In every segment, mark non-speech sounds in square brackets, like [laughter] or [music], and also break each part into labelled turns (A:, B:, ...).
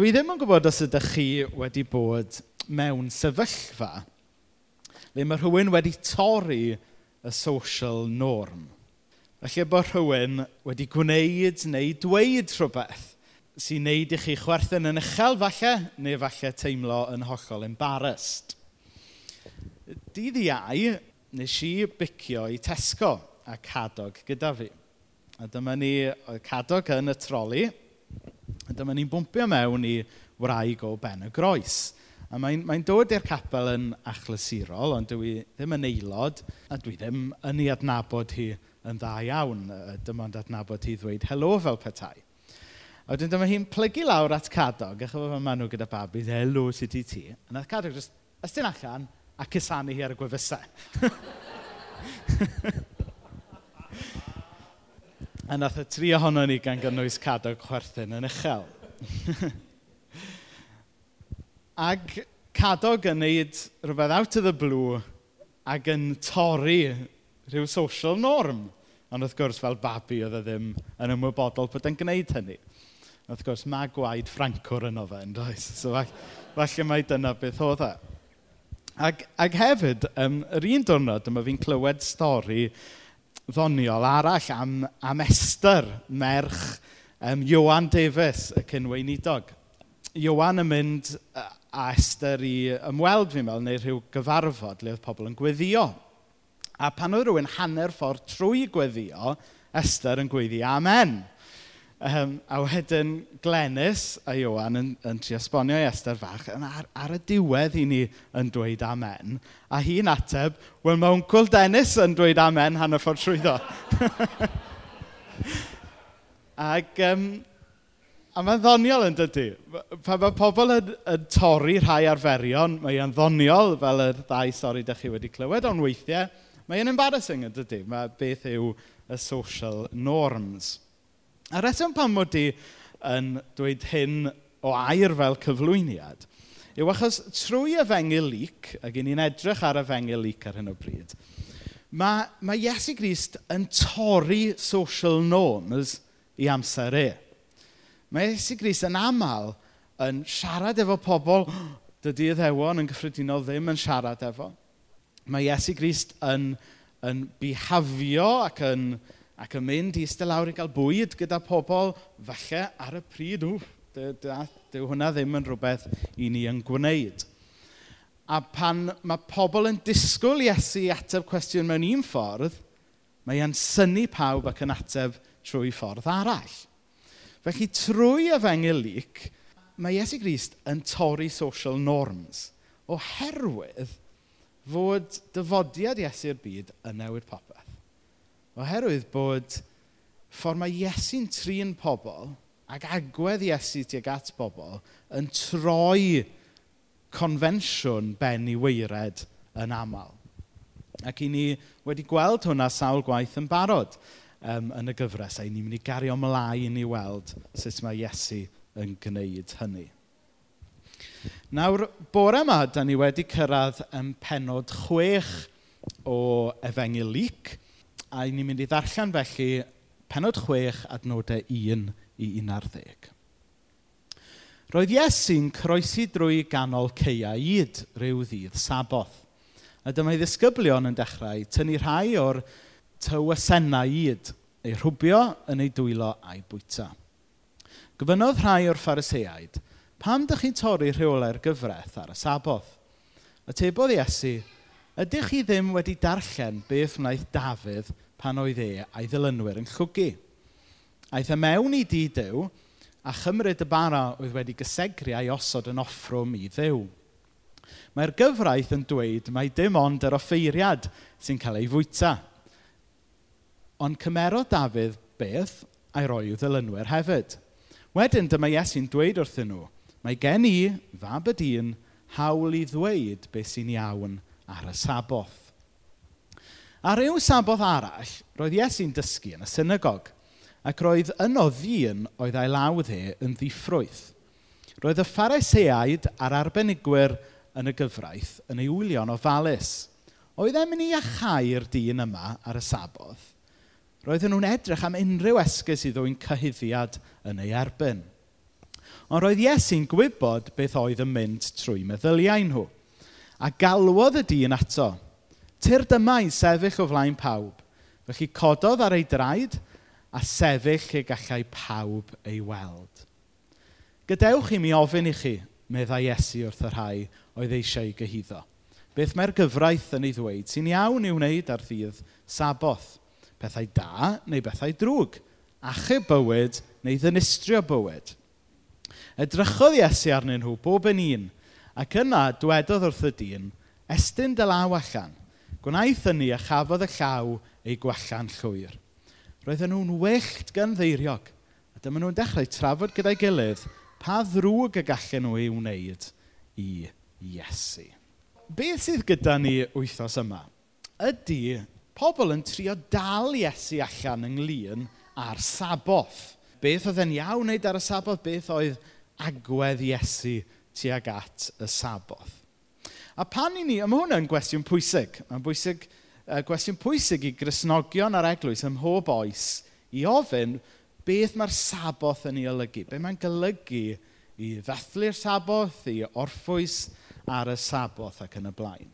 A: Dwi ddim yn gwybod os ydych chi wedi bod mewn sefyllfa le mae rhywun wedi torri y social norm. Felly bod rhywun wedi gwneud neu dweud rhywbeth sy'n neud i chi chwerthin yn uchel falle, neu falle teimlo yn hollol embarrassed. Dydd iau, nes i bicio i Tesco a cadog gyda fi. A dyma ni cadog yn y troli, A dyma ni'n bwmpio mewn i wraig o Ben y Groes. A mae'n mae dod i'r capel yn achlysurol, ond dwi ddim yn aelod, a dwi ddim yn ei adnabod hi yn dda iawn. Dyma ond adnabod hi ddweud helo fel petai. A wedyn dyma hi'n plygu lawr at cadog, achos fel maen nhw gyda babi, helo sut i ti. A nath cadog jyst ystyn allan a cysanu hi ar y gwefusau. [laughs] A nath y tri ohono ni gan gynnwys cadw chwerthin yn uchel. [laughs] Ac cadog yn neud rhywbeth out of the blue ac yn torri rhyw social norm. Ond wrth gwrs fel babi oedd e ddim yn ymwybodol bod yn gwneud hynny. Wrth gwrs mae gwaed Ffrancwr yn fe yn does. So falle mai dyna beth oedd e. Ac, ac hefyd, um, yr un diwrnod yma fi'n clywed stori ddoniol arall am, am Esther, merch um, Johan Davies, y cynweinidog. Johan yn mynd a Esther i ymweld fi'n meddwl, neu rhyw gyfarfod le oedd pobl yn gweddio. A pan oedd rhywun hanner ffordd trwy gweddio, Esther yn gweiddi amen. Um, a wedyn Glenys a Iwan yn, yn trio esbonio i Esther fach, yn ar, ar y diwedd i ni yn dweud amen, a hi'n ateb, wel mae Wncl Dennis yn dweud amen han y ffordd trwyddo. [laughs] Ac, um, a mae'n ddoniol yn dydy. Pan mae pobl yn, yn torri rhai arferion, mae'n ddoniol fel y ddau stori ydych chi wedi clywed, ond weithiau mae'n embarrassing yn dydy. Mae beth yw y social norms. A reswm pan mod i yn dweud hyn o air fel cyflwyniad yw achos trwy y fengil lyc, ac i ni'n edrych ar y fengil lyc ar hyn o bryd, mae, mae Iesu Grist yn torri social norms i amser e. Mae Iesu Grist yn aml yn siarad efo pobl [gasps] dydy iddewon yn gyffredinol ddim yn siarad efo. Mae Iesu Grist yn, yn bihafio ac yn ac yn mynd i iste lawr i gael bwyd gyda pobl, falle ar y pryd, ww, dyw hwnna ddim yn rhywbeth i ni yn gwneud. A pan mae pobl yn disgwyl Iesu i ateb cwestiwn mewn un ffordd, mae e'n syni pawb ac yn ateb trwy ffordd arall. Felly trwy efengil lyc, mae Iesu Grist yn torri social norms oherwydd fod dyfodiad Iesu'r byd yn newid popeth. Oherwydd bod ffordd mae Iesu'n trin pobl ac agwedd Iesu tuag at bobl yn troi confensiwn i weired yn aml. Ac i ni wedi gweld hwnna sawl gwaith yn barod um, yn y gyfres, a i ni'n mynd i gario ymlaen i weld sut mae Iesu yn gwneud hynny. Nawr, bore yma, da ni wedi cyrraedd yn penod chwech o Efengil Lyc, A ni'n mynd i ddarllen felly penod chwech adnodau 1 i 11. Roedd Iesu'n croesi drwy ganol ceia id rhyw ddydd saboth. A dyma'i ddisgyblion yn dechrau tynnu rhai o'r tywysennau id ei rhwbio yn ei dwylo a'i bwyta. Gofynodd rhai o'r phariseaid, pam dych chi'n torri rheolau'r gyfraith ar y saboth? Atebodd Iesu, Ydych chi ddim wedi darllen beth wnaeth Dafydd pan oedd e a'i ddilynwyr yn llwgu? Aeth e mewn i di Dyw a chymryd y bara oedd wedi gysegri a'i osod yn offrwm i ddew. Mae'r gyfraith yn dweud mai dim ond yr offeiriad sy'n cael ei fwyta. Ond cymerodd Dafydd beth a'i roi i'w ddilynwyr hefyd. Wedyn dyma Iesu'n dweud wrthyn nhw, mae gen i, fab y dyn, hawl i ddweud beth sy'n iawn ar y saboth. Ar ryw saboth arall, roedd Iesu'n dysgu yn y synagog, ac roedd yno ddyn oedd ei lawdd e yn ddiffrwyth. Roedd y phariseaid a'r arbenigwyr yn y gyfraith yn ei wylio'n ofalus. Oedd e'n mynd i achau'r dyn yma ar y sabodd? Roedden nhw'n edrych am unrhyw esgus i ddwy'n cyhyddiad yn ei erbyn. Ond roedd Iesu'n gwybod beth oedd yn mynd trwy meddyliau nhw. A galwodd y dyn ato, Tur dyma'i sefyll o flaen pawb. Felly cododd ar ei draed a sefyll lle gallai pawb ei weld. Gadewch i mi ofyn i chi, meddai Iesu wrth y rhai oedd eisiau gyhyddo. Beth mae'r gyfraith yn ei ddweud sy'n iawn i wneud ar ddydd saboth? Pethau da neu bethau drwg? Achub bywyd neu ddynistrio bywyd? Edrychodd Iesu arnyn nhw bob yn un – Ac yna dwedodd wrth y dyn, Estyn dy law allan. Gwnaeth hynny a chafodd y llaw ei gwella'n llwyr. Roedden nhw'n wyllt gan ddeiriog. A dyma nhw'n dechrau trafod gyda'i gilydd pa ddrwg y gallen nhw ei wneud i Iesu. Beth sydd gyda ni wythnos yma? Ydy pobl yn trio dal Iesu allan ynglyn â'r saboth. Beth oedd e'n iawn wneud ar y saboth? Beth oedd agwedd Iesu tuag at y saboth. A pan i ni, mae hwnna'n gwestiwn pwysig. Mae'n bwysig, uh, gwestiwn pwysig i grisnogion a'r eglwys ym mhob oes i ofyn beth mae'r saboth yn ei olygu. Be mae'n golygu i ddathlu'r saboth, i orffwys ar y saboth ac yn y blaen.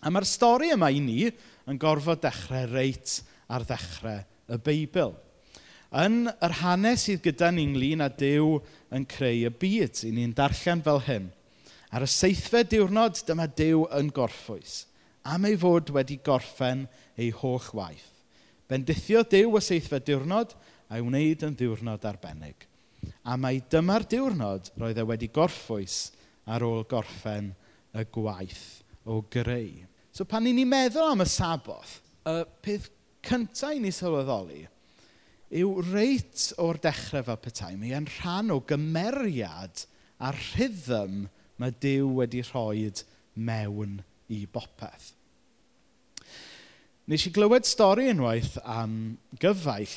A: A mae'r stori yma i ni yn gorfod dechrau reit ar ddechrau y Beibl yn yr hanes sydd gyda ni ynglyn â Dyw yn creu y byd. I ni'n darllen fel hyn. Ar y seithfed diwrnod, dyma Dyw yn gorffwys, am ei fod wedi gorffen ei holl waith. Bendithio Dyw y seithfed diwrnod a'i wneud yn ddiwrnod arbennig. A mae dyma'r diwrnod roedd e wedi gorffwys ar ôl gorffen y gwaith o greu. So pan ni'n meddwl am y saboth, y peth cyntaf i ni sylweddoli yw reit o'r dechrau fel petai, mae e'n rhan o gymeriad a rhythm mae Dyw wedi rhoi mewn i bopeth. Nes i glywed stori unwaith am gyfaill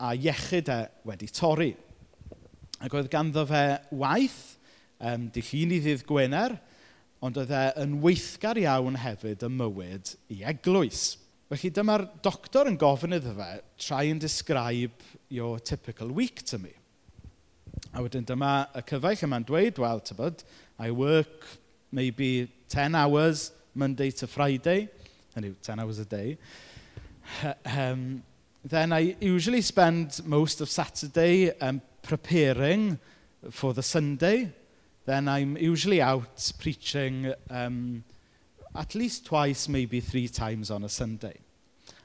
A: a iechyd e wedi torri. Ac oedd ganddo fe waith, um, dillun i ddydd Gwener, ond oedd e yn weithgar iawn hefyd y mywyd i eglwys. Felly dyma'r doctor yn gofyn iddo fe, try and describe your typical week to me. A wedyn dyma y cyfaill yma'n dweud, wel, tybod, I work maybe 10 hours Monday to Friday, hynny yw 10 hours a day. um, then I usually spend most of Saturday um, preparing for the Sunday. Then I'm usually out preaching um, at least twice, maybe three times on a Sunday.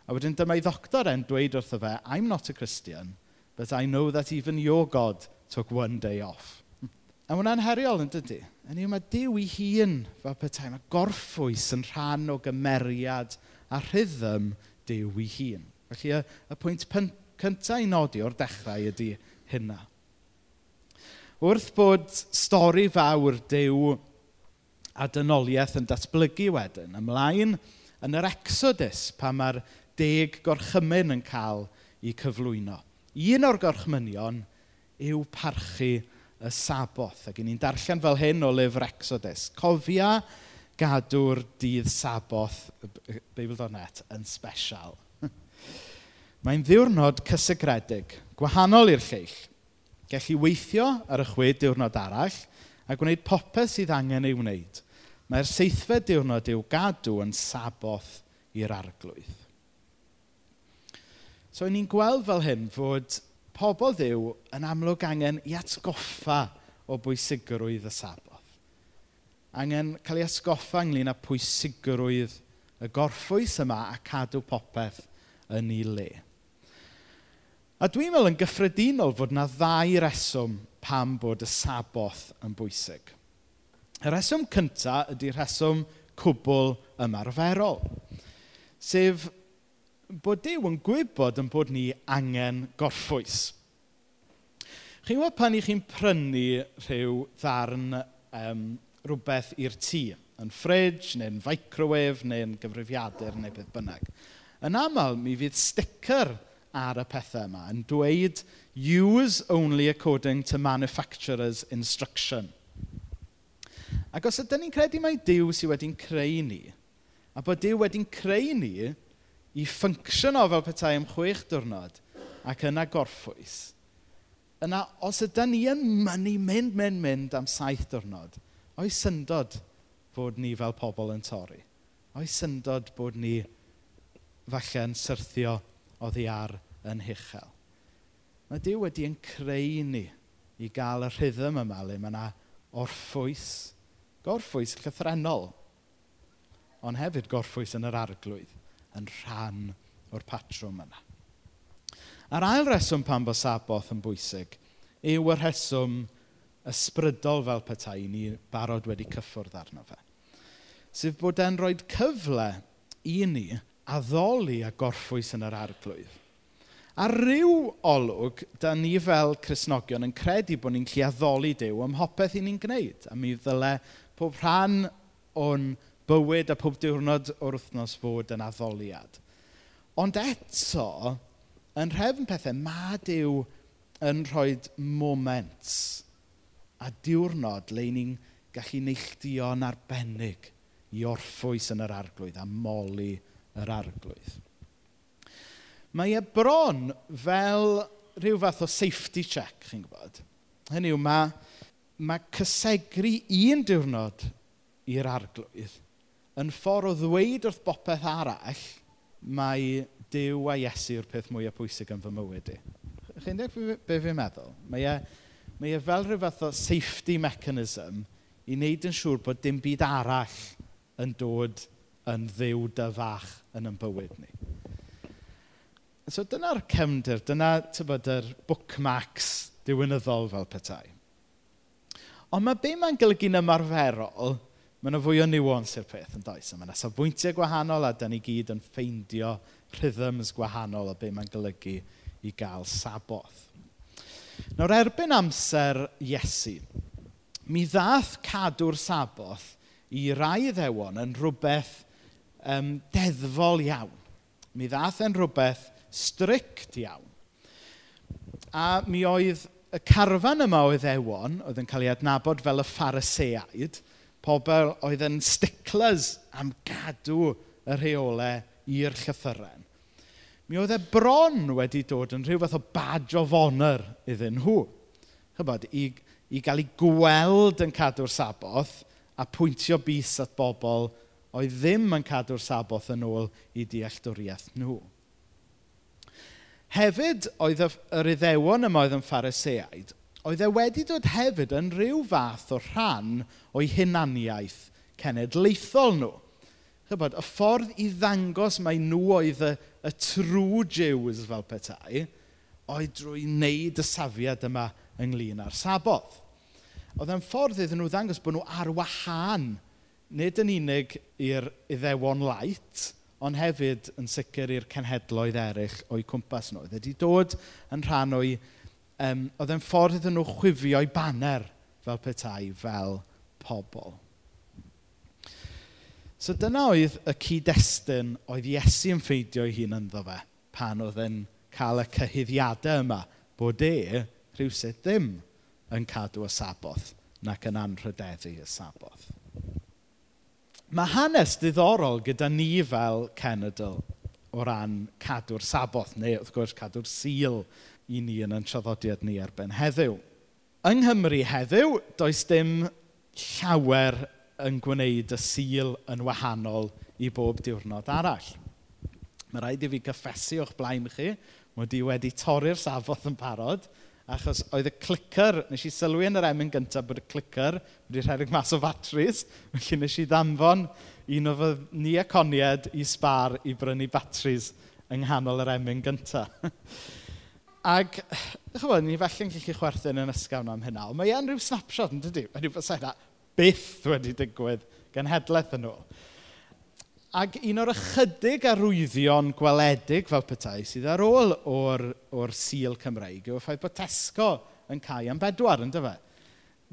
A: A wedyn dyma ei ddoctor yn dweud wrtho fe, I'm not a Christian, but I know that even your God took one day off. [laughs] A hwnna'n heriol yn dydy. Yn yw mae Dyw i hun fel petai, mae gorffwys yn rhan o gymeriad a rhythm Dyw i hun. Felly y, y pwynt cyntaf i nodi o'r dechrau ydy hynna. Wrth bod stori fawr Dyw a dynoliaeth yn datblygu wedyn ymlaen yn yr Exodus pa mae'r deg gorchymyn yn cael eu cyflwyno. Un o'r gorchmynion yw parchu y saboth. Ac ni'n darllen fel hyn o lyfr Exodus. Cofia gadw'r dydd saboth, Beibl.net, yn special. [laughs] Mae'n ddiwrnod cysegredig, gwahanol i'r lleill. Gelli weithio ar y chwe diwrnod arall a gwneud popeth sydd angen ei wneud – Mae'r seithfed diwrnod i'w gadw yn saboth i'r arglwydd. So, ni'n gweld fel hyn fod pobl ddiw yn amlwg angen i atgoffa o bwysigrwydd y saboth. Angen cael ei atgoffa ynglyn â pwysigrwydd y gorffwys yma a cadw popeth yn ei le. A dwi'n meddwl yn gyffredinol fod yna ddau reswm pam bod y saboth yn bwysig. Y rheswm cyntaf ydy rheswm cwbl ymarferol. Sef bod Dyw yn gwybod yn bod ni angen gorffwys. Chi'n gwybod pan i chi'n prynu rhyw ddarn um, rhywbeth i'r tŷ, yn ffridge, neu'n microwave, neu'n gyfrifiadur, neu beth bynnag. Yn aml, mi fydd sticker ar y pethau yma yn dweud use only according to manufacturer's instruction. Ac os ydyn ni'n credu mai Dyw sydd wedi'n creu ni, a bod Dyw wedi'n creu ni i ffynctiono fel petai am chwech diwrnod ac yna gorffwys, yna os ydym ni yn mynd, mynd, mynd, mynd am saith diwrnod, oes syndod bod ni fel pobl yn torri? Oes syndod bod ni falle'n syrthio oddi ar yn hichel? Mae Dyw wedi yn creu ni i gael y rhythm yma le mae yna orffwys, gorffwys llythrenol, ond hefyd gorffwys yn yr arglwydd, yn rhan o'r patrwm yna. A'r ail reswm pan bod saboth yn bwysig yw y rheswm ysbrydol fel petai ni barod wedi cyffwrdd arno fe. Sef bod e'n rhoi cyfle i ni addoli a gorffwys yn yr arglwydd. A ryw olwg, da ni fel Cresnogion yn credu bod ni'n lli addoli Dyw am hopeth i ni'n gwneud, a mi ddyle pob rhan o'n bywyd a pob diwrnod o'r wythnos fod yn addoliad. Ond eto, yn rhefn pethau, mae Dyw yn rhoi moments a diwrnod le ni'n gallu neilltio'n arbennig i orffwys yn yr arglwydd a moli yr arglwydd. Mae e bron fel rhyw fath o safety check, chi'n gwybod. Hynny yw, mae mae cysegru un diwrnod i'r arglwydd yn ffordd o ddweud wrth bopeth arall mae Dyw a Iesu yw'r peth mwyaf pwysig yn fy mywyd i. Chi'n deall be fi'n meddwl? Mae e, mae e fel rhyw fath o safety mechanism i wneud yn siŵr bod dim byd arall yn dod yn ddiw dy fach yn yn bywyd ni. So dyna'r cefndir, dyna tybod, yr bookmarks diwynyddol fel petai. Ond mae be mae'n golygu'n ymarferol, mae yna fwy o niwans i'r peth yn does. Mae yna safbwyntiau gwahanol a da ni gyd yn ffeindio rhythms gwahanol o be mae'n golygu i gael saboth. Nawr erbyn amser Iesu, mi ddath cadw'r saboth i rai ddewon yn rhywbeth um, deddfol iawn. Mi ddath yn rhywbeth strict iawn. A mi oedd y carfan yma o ddewon oedd yn cael ei adnabod fel y phariseaid, pobl oedd yn sticklers am gadw y rheolau i'r llythyren. Mi oedd e bron wedi dod yn rhyw fath o badge of honour iddyn nhw. Chybod, i, i gael ei gweld yn cadw'r saboth a pwyntio bus at bobl oedd ddim yn cadw'r saboth yn ôl i dealltwriaeth nhw. Hefyd, oedd yr Iddewon yma oedd yn Phariseaid, oedd e wedi dod hefyd yn rhyw fath o rhan o'i hunaniaeth cenedlaethol nhw. Chybod, y ffordd i ddangos mai nhw oedd y, y true Jews fel petai, oedd drwy wneud y safiad yma ynglyn â'r sabodd. Oedd e'n ffordd iddyn nhw ddangos bod nhw ar wahân, nid yn unig i'r iddewon lait, ond hefyd yn sicr i'r cenhedloedd eraill o'i cwmpas nhw. Oedd wedi dod yn rhan o'i... Um, oedd e'n ffordd iddyn nhw chwifio'i baner fel petai, fel pobl. So dyna oedd y cyd-destun oedd Iesu yn ffeidio ei hun ynddo fe pan oedd e'n cael y cyhyddiadau yma bod e rhywsyd ddim yn cadw y saboth nac yn anrhydeddu y saboth. Mae hanes diddorol gyda ni fel cenedl o ran cadw'r saboth, neu wrth gwrs cadw'r sil i ni yn ein traddodiad ni erbyn heddiw. Yng Nghymru heddiw, does dim llawer yn gwneud y sil yn wahanol i bob diwrnod arall. Mae rhaid i fi gyffesu o'ch blaen chi, mod i wedi torri'r safodd yn parod, Achos oedd y clicker, nes i sylwi yn yr emyn gyntaf bod y clicker wedi rhedeg mas o batris. [laughs] Felly nes i ddamfon un o fy ni aconiad i spar i brynu batris yng nghanol yr emyn gyntaf. [laughs] Ac, chybod, ni felly'n gallu chwerthu'n yn ysgafn am hynna. Ond mae e'n rhyw snapshot, yn dydy? Mae'n rhyw beth byth wedi digwydd genhedlaeth yn ôl. Ac un o'r ychydig arwyddion gweledig fel petai sydd ar ôl o'r, or sil Cymreig yw'r ffaith bod Tesco yn cael am bedwar, ynddo fe?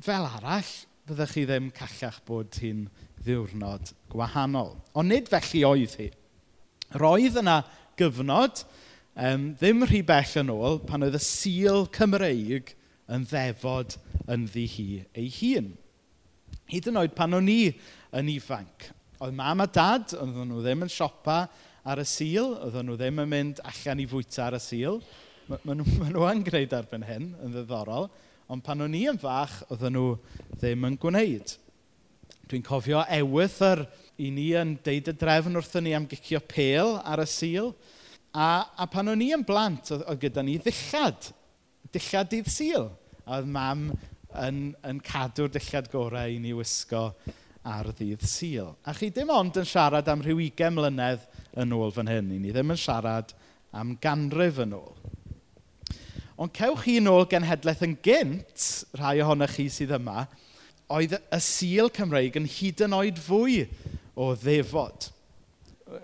A: Fel arall, byddwch chi ddim callach bod hi'n ddiwrnod gwahanol. Ond nid felly oedd hi. Roedd yna gyfnod, um, ddim rhy bell yn ôl, pan oedd y sil Cymreig yn ddefod yn ddi hi ei hun. Hyd yn oed pan o'n i yn ifanc Oedd mam a dad, oedden nhw ddim yn siopa ar y sil, oedden nhw ddim yn mynd allan i fwyta ar y sil. Maen nhw, [laughs] ma nhw yn gwneud erbyn hyn, yn ddiddorol, ond pan o'n i yn fach, oedden nhw ddim yn gwneud. Dwi'n cofio ewyth yr i ni yn deud y drefn wrthyn ni am gicio pel ar y sil. A, a pan o'n i yn blant, oedd, oedd gyda ni ddillad. Dillad dydd sil. A oedd mam yn, yn cadw'r dillad gorau i ni wisgo ar ddydd syl. A chi dim ond yn siarad am rhyw 20 mlynedd yn ôl fan hyn. Ni ddim yn siarad am ganrif yn ôl. Ond cewch chi yn ôl genhedlaeth yn gynt, rhai ohonych chi sydd yma, oedd y sil Cymreig yn hyd yn oed fwy o ddefod.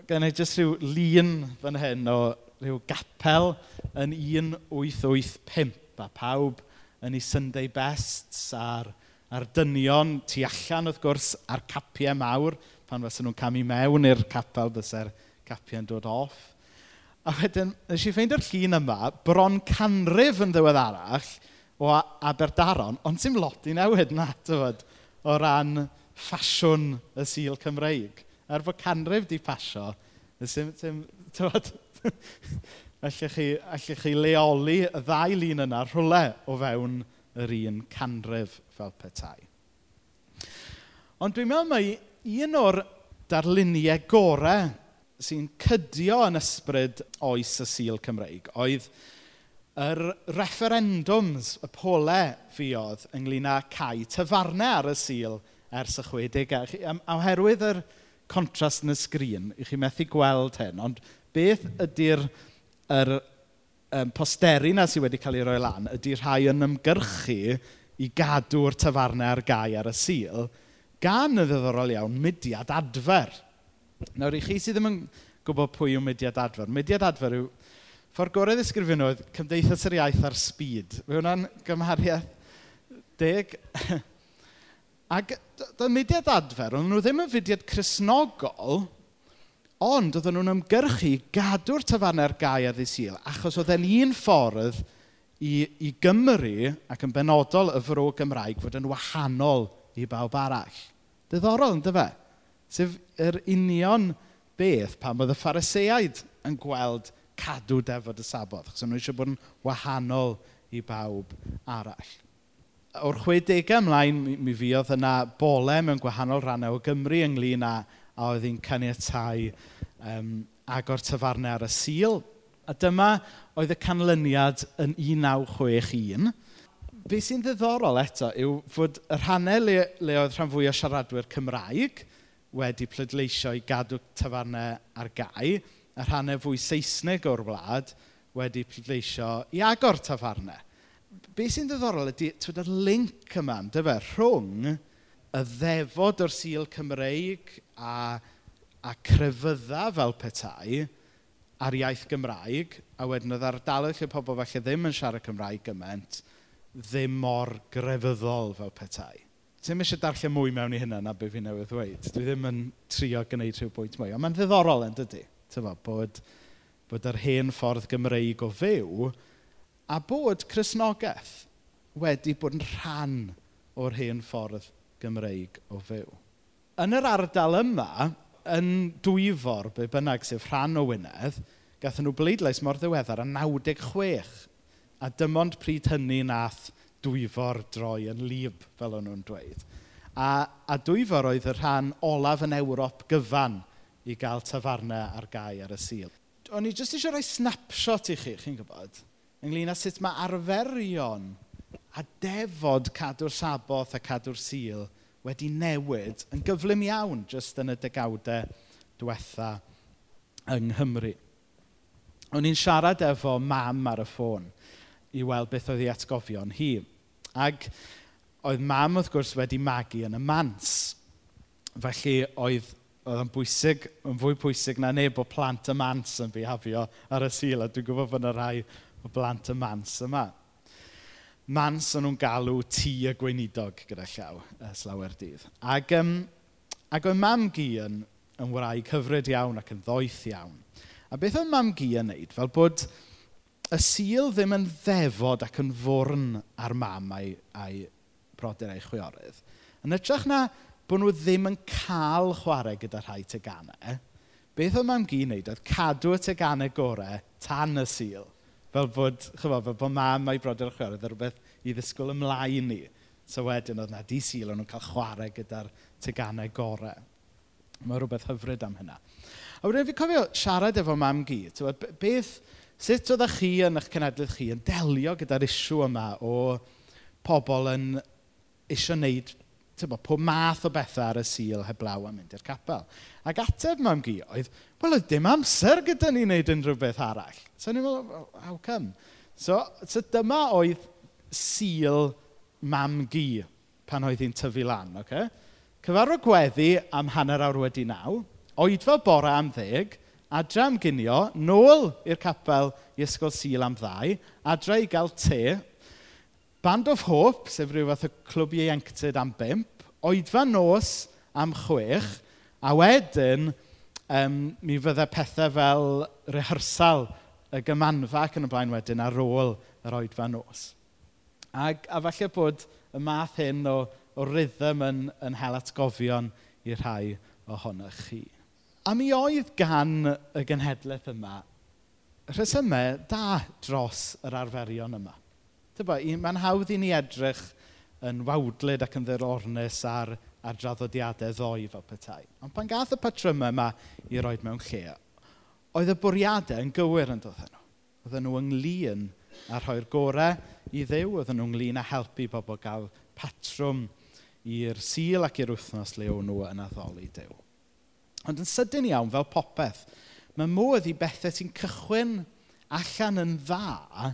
A: Gen i jyst rhyw lun fan hyn o rhyw gapel yn 1885 a pawb yn ei Sunday bests a'r a'r dynion tu allan wrth gwrs a'r capiau mawr, pan fysa nhw'n camu mewn i'r capel fysa'r capiau'n dod off. A wedyn, nes i ffeindio'r llun yma, bron canrif yn ddiweddarach o Aberdaron, ond sy'n lot i newid na, tyfod, o ran ffasiwn y sil Cymreig. Er bod canrif di pasio, sy'n, sy'n, dyfod, allech chi, allech chi leoli y ddau lun yna rhywle o fewn yr un canrif fel petai. Ond dwi'n meddwl mai un o'r darluniau gorau sy'n cydio yn ysbryd oes y Sil Cymreig oedd yr referendums, y polau fiodd ynglyn â cae tyfarnau ar y Sil ers y 60au. Oherwydd yr contrast yn y sgrin, i chi methu gweld hyn, ond beth ydy'r yr um, posteri na sydd wedi cael ei roi lan ydy rhai yn ymgyrchu i gadw'r tyfarnau ar gau ar y sil gan y ddiddorol iawn mudiad adfer. Nawr, i chi sydd ddim yn gwybod pwy yw mudiad adfer, mudiad adfer yw ffordd gorau ddisgrifio nhw Cymdeithas yr Iaith ar Sbyd. Fe hwnna'n gymhariaeth deg. [laughs] Ac dy mudiad adfer, ond nhw ddim yn fudiad chrysnogol, Ond oedden nhw'n ymgyrchu gadw'r tafarnau'r gau a ddydd achos oedd e'n un ffordd i, i Gymru ac yn benodol y fro Gymraeg fod yn wahanol i bawb arall. Diddorol, ynddo fe? Sef yr union beth pam oedd y phariseaid yn gweld cadw defod y sabodd, achos nhw eisiau bod yn wahanol i bawb arall. O'r 60au ymlaen, mi, mi fuodd yna bole mewn gwahanol rannau o Gymru ynglyn â a oedd hi'n caniatau um, agor tyfarnau ar y sil. A dyma oedd y canlyniad yn 1961. Be sy'n ddiddorol eto yw fod y rhannau le, le oedd rhan fwy o siaradwyr Cymraeg wedi pleidleisio i gadw tafarnau ar gau, a rhannau fwy Saesneg o'r wlad wedi pleidleisio i agor tafarnau. Be sy'n ddiddorol ydy, twyd, y link yma, dyfa, rhwng y ddefod o'r sil Cymreig a, a crefydda fel petai ar iaith Gymraeg, a wedyn oedd ardaloedd lle pobl falle ddim yn siarad Cymraeg gymaint, ddim mor grefyddol fel petai. Ti'n eisiau darllen mwy mewn i hynna na beth fi newydd ddweud. Dwi ddim yn trio gwneud rhyw bwynt mwy. Ond mae'n ddiddorol yn dydy. Tyfo, bod, bod yr hen ffordd Gymreig o fyw a bod Cresnogaeth wedi bod yn rhan o'r hen ffordd Gymreig o fyw. Yn yr ardal yma, yn dwyfor be bynnag sef rhan o Wynedd, gathen nhw bleidlais mor ddiweddar yn 96. A dim ond pryd hynny nath dwyfor droi yn lib, fel o'n nhw'n dweud. A, a dwyfor oedd y rhan olaf yn Ewrop gyfan i gael tafarnau ar gau ar y sil. O'n i jyst eisiau rhoi snapshot i chi, chi'n gwybod, ynglyn â sut mae arferion a defod cadw'r saboth a cadw'r sil wedi newid yn gyflym iawn jyst yn y degawdau diwetha yng Nghymru. O'n i'n siarad efo mam ar y ffôn i weld beth oedd ei atgofion hi. Ac oedd mam wrth gwrs wedi magu yn y mans. Felly oedd oedd yn bwysig, yn fwy pwysig na neb o plant y mans yn bihafio ar y sil, a dwi'n gwybod bod yna rhai o blant y mans yma mans o'n nhw'n galw tŷ y gweinidog gyda llaw, slawer dydd. Ac, um, ac oedd mam gi yn, yn wraig hyfryd iawn ac yn ddoeth iawn. A beth oedd mam gi yn neud? Fel bod y sil ddim yn ddefod ac yn fwrn ar mam a'i, ai brodyr a'i chwiorydd. Yn ytrach na bod nhw ddim yn cael chwarae gyda rhai teganau, beth oedd mam gi wneud oedd cadw y teganau gorau tan y sil Fel bod, chyfo, fel bod mam a'i brodyr yn chwarae, oedd e rhywbeth i ddisgwyl ymlaen ni. So wedyn oedd na di sil, o'n nhw'n cael chwarae gyda'r teganau gorau. Mae rhywbeth hyfryd am hynna. A wedyn fi cofio siarad efo mam gi. Beth, sut oeddech chi yn eich cenedlaeth chi yn delio gyda'r isiw yma o pobl yn eisiau wneud tybo, pob math o bethau ar y sil heblaw am mynd i'r capel. Ac ateb mam gi oedd, wel, oedd dim amser gyda ni wneud unrhyw beth arall. So, ni'n meddwl, how come? So, so dyma oedd sil mam gi pan oedd hi'n tyfu lan, oce? Okay? Cyfarfod gweddi am hanner awr wedi naw, oedfa bore am ddeg, adra am ginio, nôl i'r capel i ysgol sil am ddau, adra i gael te, Band of Hope, sef rhyw fath o clwb ieuenctid am bimp, oedfa nos am chwech, a wedyn um, mi fyddai pethau fel rehearsal y gymanfa ac yn y blaen wedyn ar ôl yr oedfa nos. Ag, a falle bod y math hyn o, o rhythm yn, yn hel atgofion i rhai ohonych chi. A mi oedd gan y genhedlaeth yma rhesymau da dros yr arferion yma. Mae'n hawdd i ni edrych yn wawdlyd ac yn dderornus ar a'r draddodiadau ddoi fel petai. Ond pan gath y patrymau yma i roed mewn lle, oedd y bwriadau yn gywir yn dod nhw. Oedden nhw ynglyn a rhoi'r gorau i ddew, oedden nhw ynglyn a helpu pobl gael patrwm i'r sil ac i'r wythnos le o'n nhw yn addoli dew. Ond yn sydyn iawn, fel popeth, mae modd i bethau sy'n cychwyn allan yn dda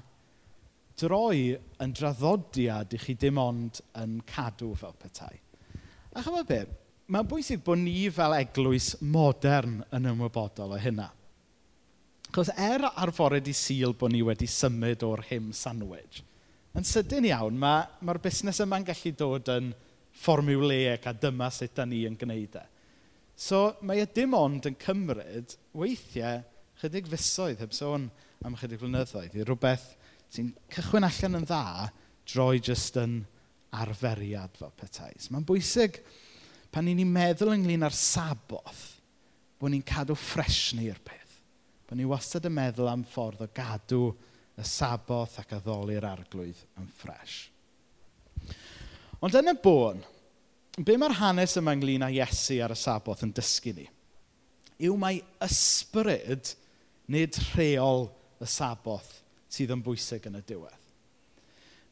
A: droi yn draddodiad i chi dim ond yn cadw fel petai. A chymod be? Mae'n bwysig bod ni fel eglwys modern yn ymwybodol o hynna. Achos er arfored i sil bod ni wedi symud o'r hym sandwich, yn sydyn iawn mae'r ma, busnes yma'n gallu dod yn fformiwlaic a dyma sut da ni yn gwneud e. So mae e dim ond yn cymryd weithiau chydig fusoedd heb sôn am chydig flynyddoedd, i rhywbeth sy'n cychwyn allan yn dda droi jyst yn arferiad fel petais. Mae'n bwysig pan ni'n ni'n meddwl ynglyn â'r saboth, bod ni'n cadw ffresni i'r peth. Bod ni wastad yn meddwl am ffordd o gadw y saboth ac addoli'r arglwydd yn ffres. Ond yn y bôn, be mae'r hanes yma ynglyn â Iesu ar y saboth yn dysgu ni? Yw mae ysbryd nid rheol y saboth sydd yn bwysig yn y diwedd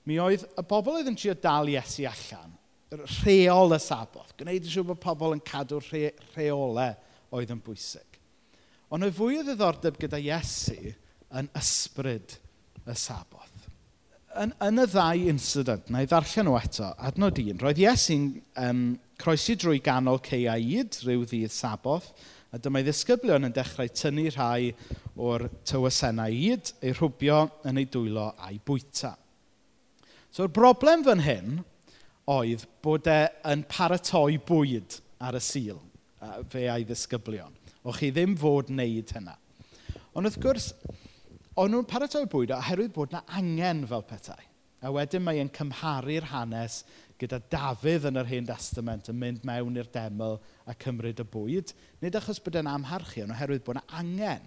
A: mi oedd y bobl oedd yn trio dal Iesu allan, rheol y saboth, gwneud yn siŵr bod pobl yn cadw rhe, rheolau oedd yn bwysig. Ond oedd fwy o ddiddordeb gyda Iesu yn ysbryd y saboth. Yn, yn y ddau incident, na i ddarllen nhw eto, adnod un, roedd Iesu'n um, croesi drwy ganol ceiaid rhyw ddydd saboth, a dyma'i ddisgyblion yn dechrau tynnu rhai o'r tywysennau id ei rhwbio yn ei dwylo a'i bwyta. So'r broblem fan hyn oedd bod e yn paratoi bwyd ar y sil, fe a'i ddisgyblion. O chi ddim fod wneud hynna. Ond wrth gwrs, o'n nhw'n paratoi bwyd oherwydd bod na angen fel petai. A wedyn mae'n cymharu'r hanes gyda Dafydd yn yr Hen Testament yn mynd mewn i'r deml a cymryd y bwyd, nid achos bod e'n amharchu, ond oherwydd bod na angen.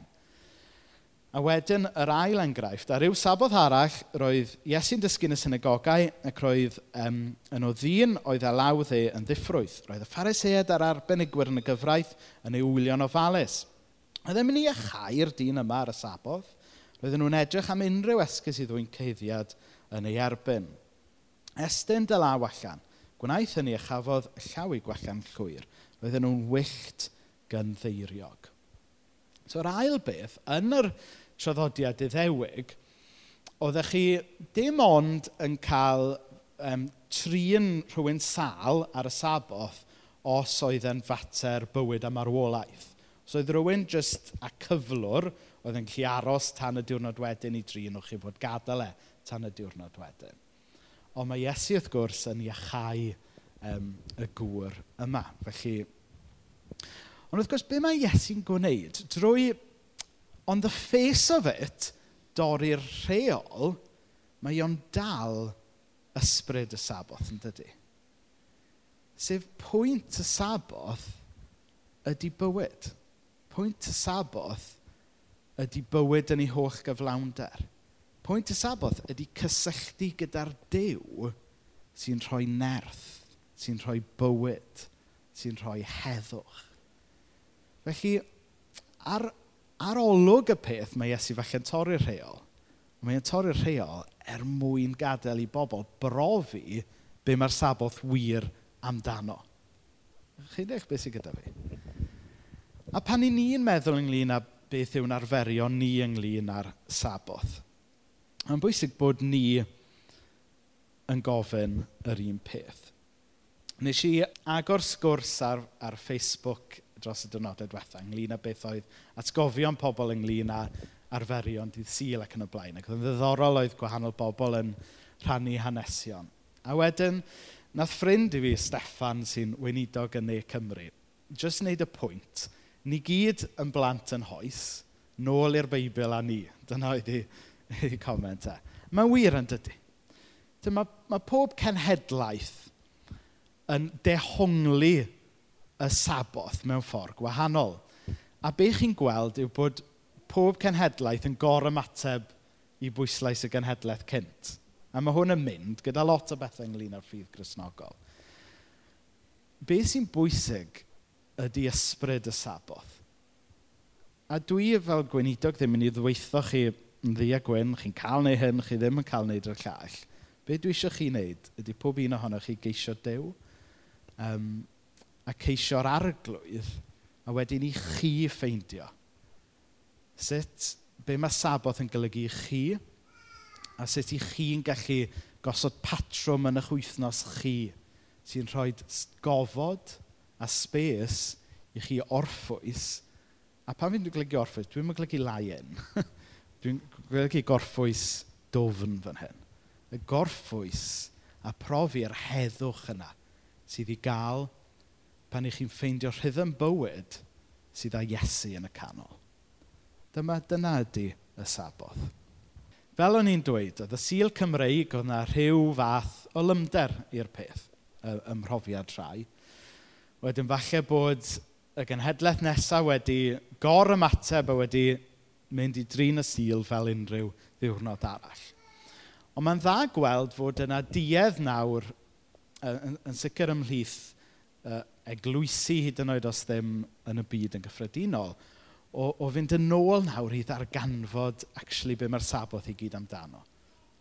A: A wedyn yr ail enghraifft, ar ryw sabodd arall, roedd Iesu'n dysgu yn y synagogau ac roedd um, yn o ddyn oedd e law dde yn ddiffrwyth. Roedd y phariseuad a'r arbenigwyr yn y gyfraith yn ei wylio'n ofalus. Oedd e'n mynd i achau'r dyn yma ar y sabodd. Roedden nhw'n edrych am unrhyw esgus i ddwy'n ceiddiad yn ei erbyn. Estyn dy law allan, gwnaeth hynny a chafodd llaw ei gwellan llwyr. Roedden nhw'n wyllt gynddeiriog. So'r ail beth, yn yr traddodiad iddewig, oeddech chi dim ond yn cael um, trin rhywun sal ar y saboth os oedd yn fater bywyd a marwolaeth. So oedd rhywun jyst a cyflwr oedd yn gallu aros tan y diwrnod wedyn i drin o chi fod gadael e tan y diwrnod wedyn. Ond mae Iesu wrth gwrs yn iachau um, y gŵr yma. Felly, Ond wrth gwrs, be mae Iesu'n gwneud? Drwy, on the face of it, dorri'r rheol, mae o'n dal ysbryd y saboth yn dydy. Sef pwynt y saboth ydy bywyd. Pwynt y saboth ydy bywyd yn ei holl gyflawnder. Pwynt y saboth ydy cysylltu gyda'r dew sy'n rhoi nerth, sy'n rhoi bywyd, sy'n rhoi heddwch. Felly, ar, ar olwg y peth, mae Iesu falle'n torri'r rheol. mae'n torri'r rheol er mwyn gadael i bobl brofi be mae'r saboth wir amdano. Chi'n ddech beth sy'n gyda fi? A pan i ni'n meddwl ynglyn â beth yw'n arferion ni ynglyn â'r saboth, mae'n bwysig bod ni yn gofyn yr un peth. Nes i agor sgwrs ar, ar Facebook dros y dynodau diwethaf, ynglyn â beth oedd atgofion pobl ynglyn â arferion dydd syl ac yn y blaen. Ac oedd yn ddiddorol oedd gwahanol bobl yn rhannu hanesion. A wedyn, nath ffrind i fi, Steffan, sy'n weinidog yn Ne Cymru, jyst wneud y pwynt, ni gyd yn blant yn hoes, nôl i'r Beibl a ni. Dyna oedd ei [laughs] comment e. Mae'n wir yn dydy. Mae mae pob cenhedlaeth yn dehongli y saboth mewn ffordd gwahanol. A be chi'n gweld yw bod pob cenhedlaeth yn gor ymateb i bwyslais y genhedlaeth cynt. A mae hwn yn mynd gyda lot o bethau ynglyn â'r ffydd grisnogol. Be sy'n bwysig ydy ysbryd y saboth. A dwi fel gweinidog ddim yn mynd i ddweitho chi yn ddi a gwyn, chi'n cael neu hyn, chi ddim yn cael neud yr llall. Be dwi eisiau chi wneud ydy pob un ohonoch chi geisio dew um, a ceisio'r arglwydd a wedyn i chi ffeindio. Sut, be mae saboth yn golygu i chi a sut i chi'n gallu gosod patrwm yn eich wythnos chi sy'n rhoi gofod a spes i chi orffwys. A pan fi'n golygu orffwys, [laughs] dwi'n golygu laien. dwi'n golygu gorffwys dofn fan hyn. Y gorffwys a profi'r heddwch yna sydd i gael pan i chi'n ffeindio rhythm bywyd sydd â Iesu yn y canol. Dyma, dyna ydy y saboth. Fel o'n i'n dweud, oedd y Sil Cymreig oedd yna rhyw fath o lymder i'r peth, y ymhrofiad rhai. Wedyn falle bod y genhedlaeth nesaf wedi gor ymateb a wedi mynd i drin y Sil fel unrhyw ddiwrnod arall. Ond mae'n dda gweld fod yna duedd nawr yn, yn sicr ymhlith uh, eglwysu hyd yn oed os ddim yn y byd yn gyffredinol, o, o fynd yn ôl nawr i ddarganfod actually be mae'r saboth i gyd amdano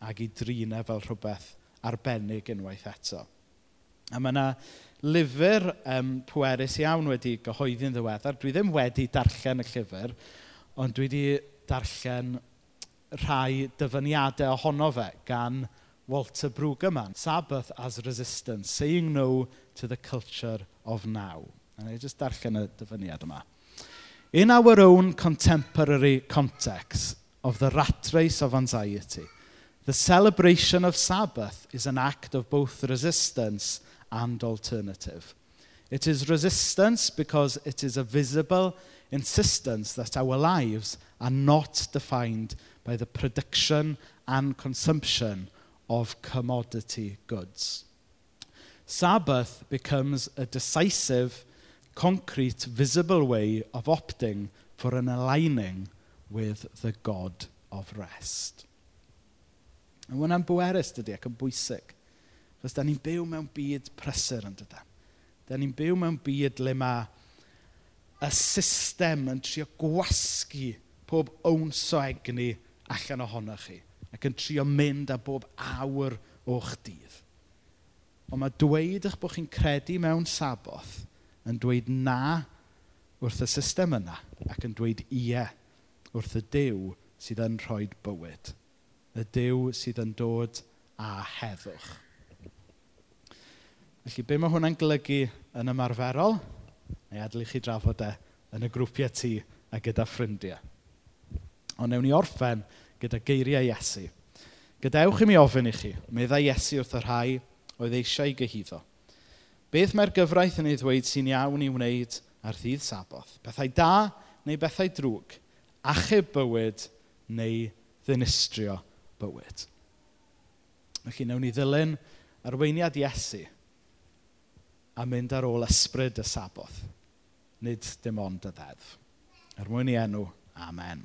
A: ac i drinau fel rhywbeth arbennig unwaith eto. A mae yna lyfr um, pwerus iawn wedi gyhoeddi'n ddiweddar. Dwi ddim wedi darllen y llyfr, ond dwi wedi darllen rhai dyfyniadau ohono fe gan Walter Brueggemann, Sabbath as Resistance, Saying No to the Culture of Now. A ni jyst darllen y dyfyniad yma. In our own contemporary context of the rat race of anxiety, the celebration of Sabbath is an act of both resistance and alternative. It is resistance because it is a visible insistence that our lives are not defined by the production and consumption of commodity goods. Sabbath becomes a decisive, concrete, visible way of opting for an aligning with the God of rest. A hwnna'n bwerus dydy ac yn bwysig. Chos da ni'n byw mewn byd prysur yn dyda. Da ni'n byw mewn byd le mae y system yn trio gwasgu pob owns o egni allan ohonoch chi ac yn trio mynd â bob awr o'ch dydd. Ond mae dweud eich bod chi'n credu mewn saboth yn dweud na wrth y system yna ac yn dweud ie wrth y dew sydd yn rhoi bywyd. Y dew sydd yn dod a heddwch. Felly, be mae hwnna'n golygu yn ymarferol? Neu adlu chi drafod e yn y grwpiau ti a gyda ffrindiau. Ond newn ni orffen gyda geiriau Iesu. Gadewch i mi ofyn i chi, meddai Iesu wrth y rhai oedd eisiau gyhyddo. Beth mae'r gyfraith yn ei ddweud sy'n iawn i wneud ar ddydd saboth? Bethau da neu bethau drwg? Achub bywyd neu ddinistrio bywyd? Felly, newn ni ddilyn arweiniad Iesu a mynd ar ôl ysbryd y saboth, nid dim ond y ddeddf. Er mwyn i enw, amen.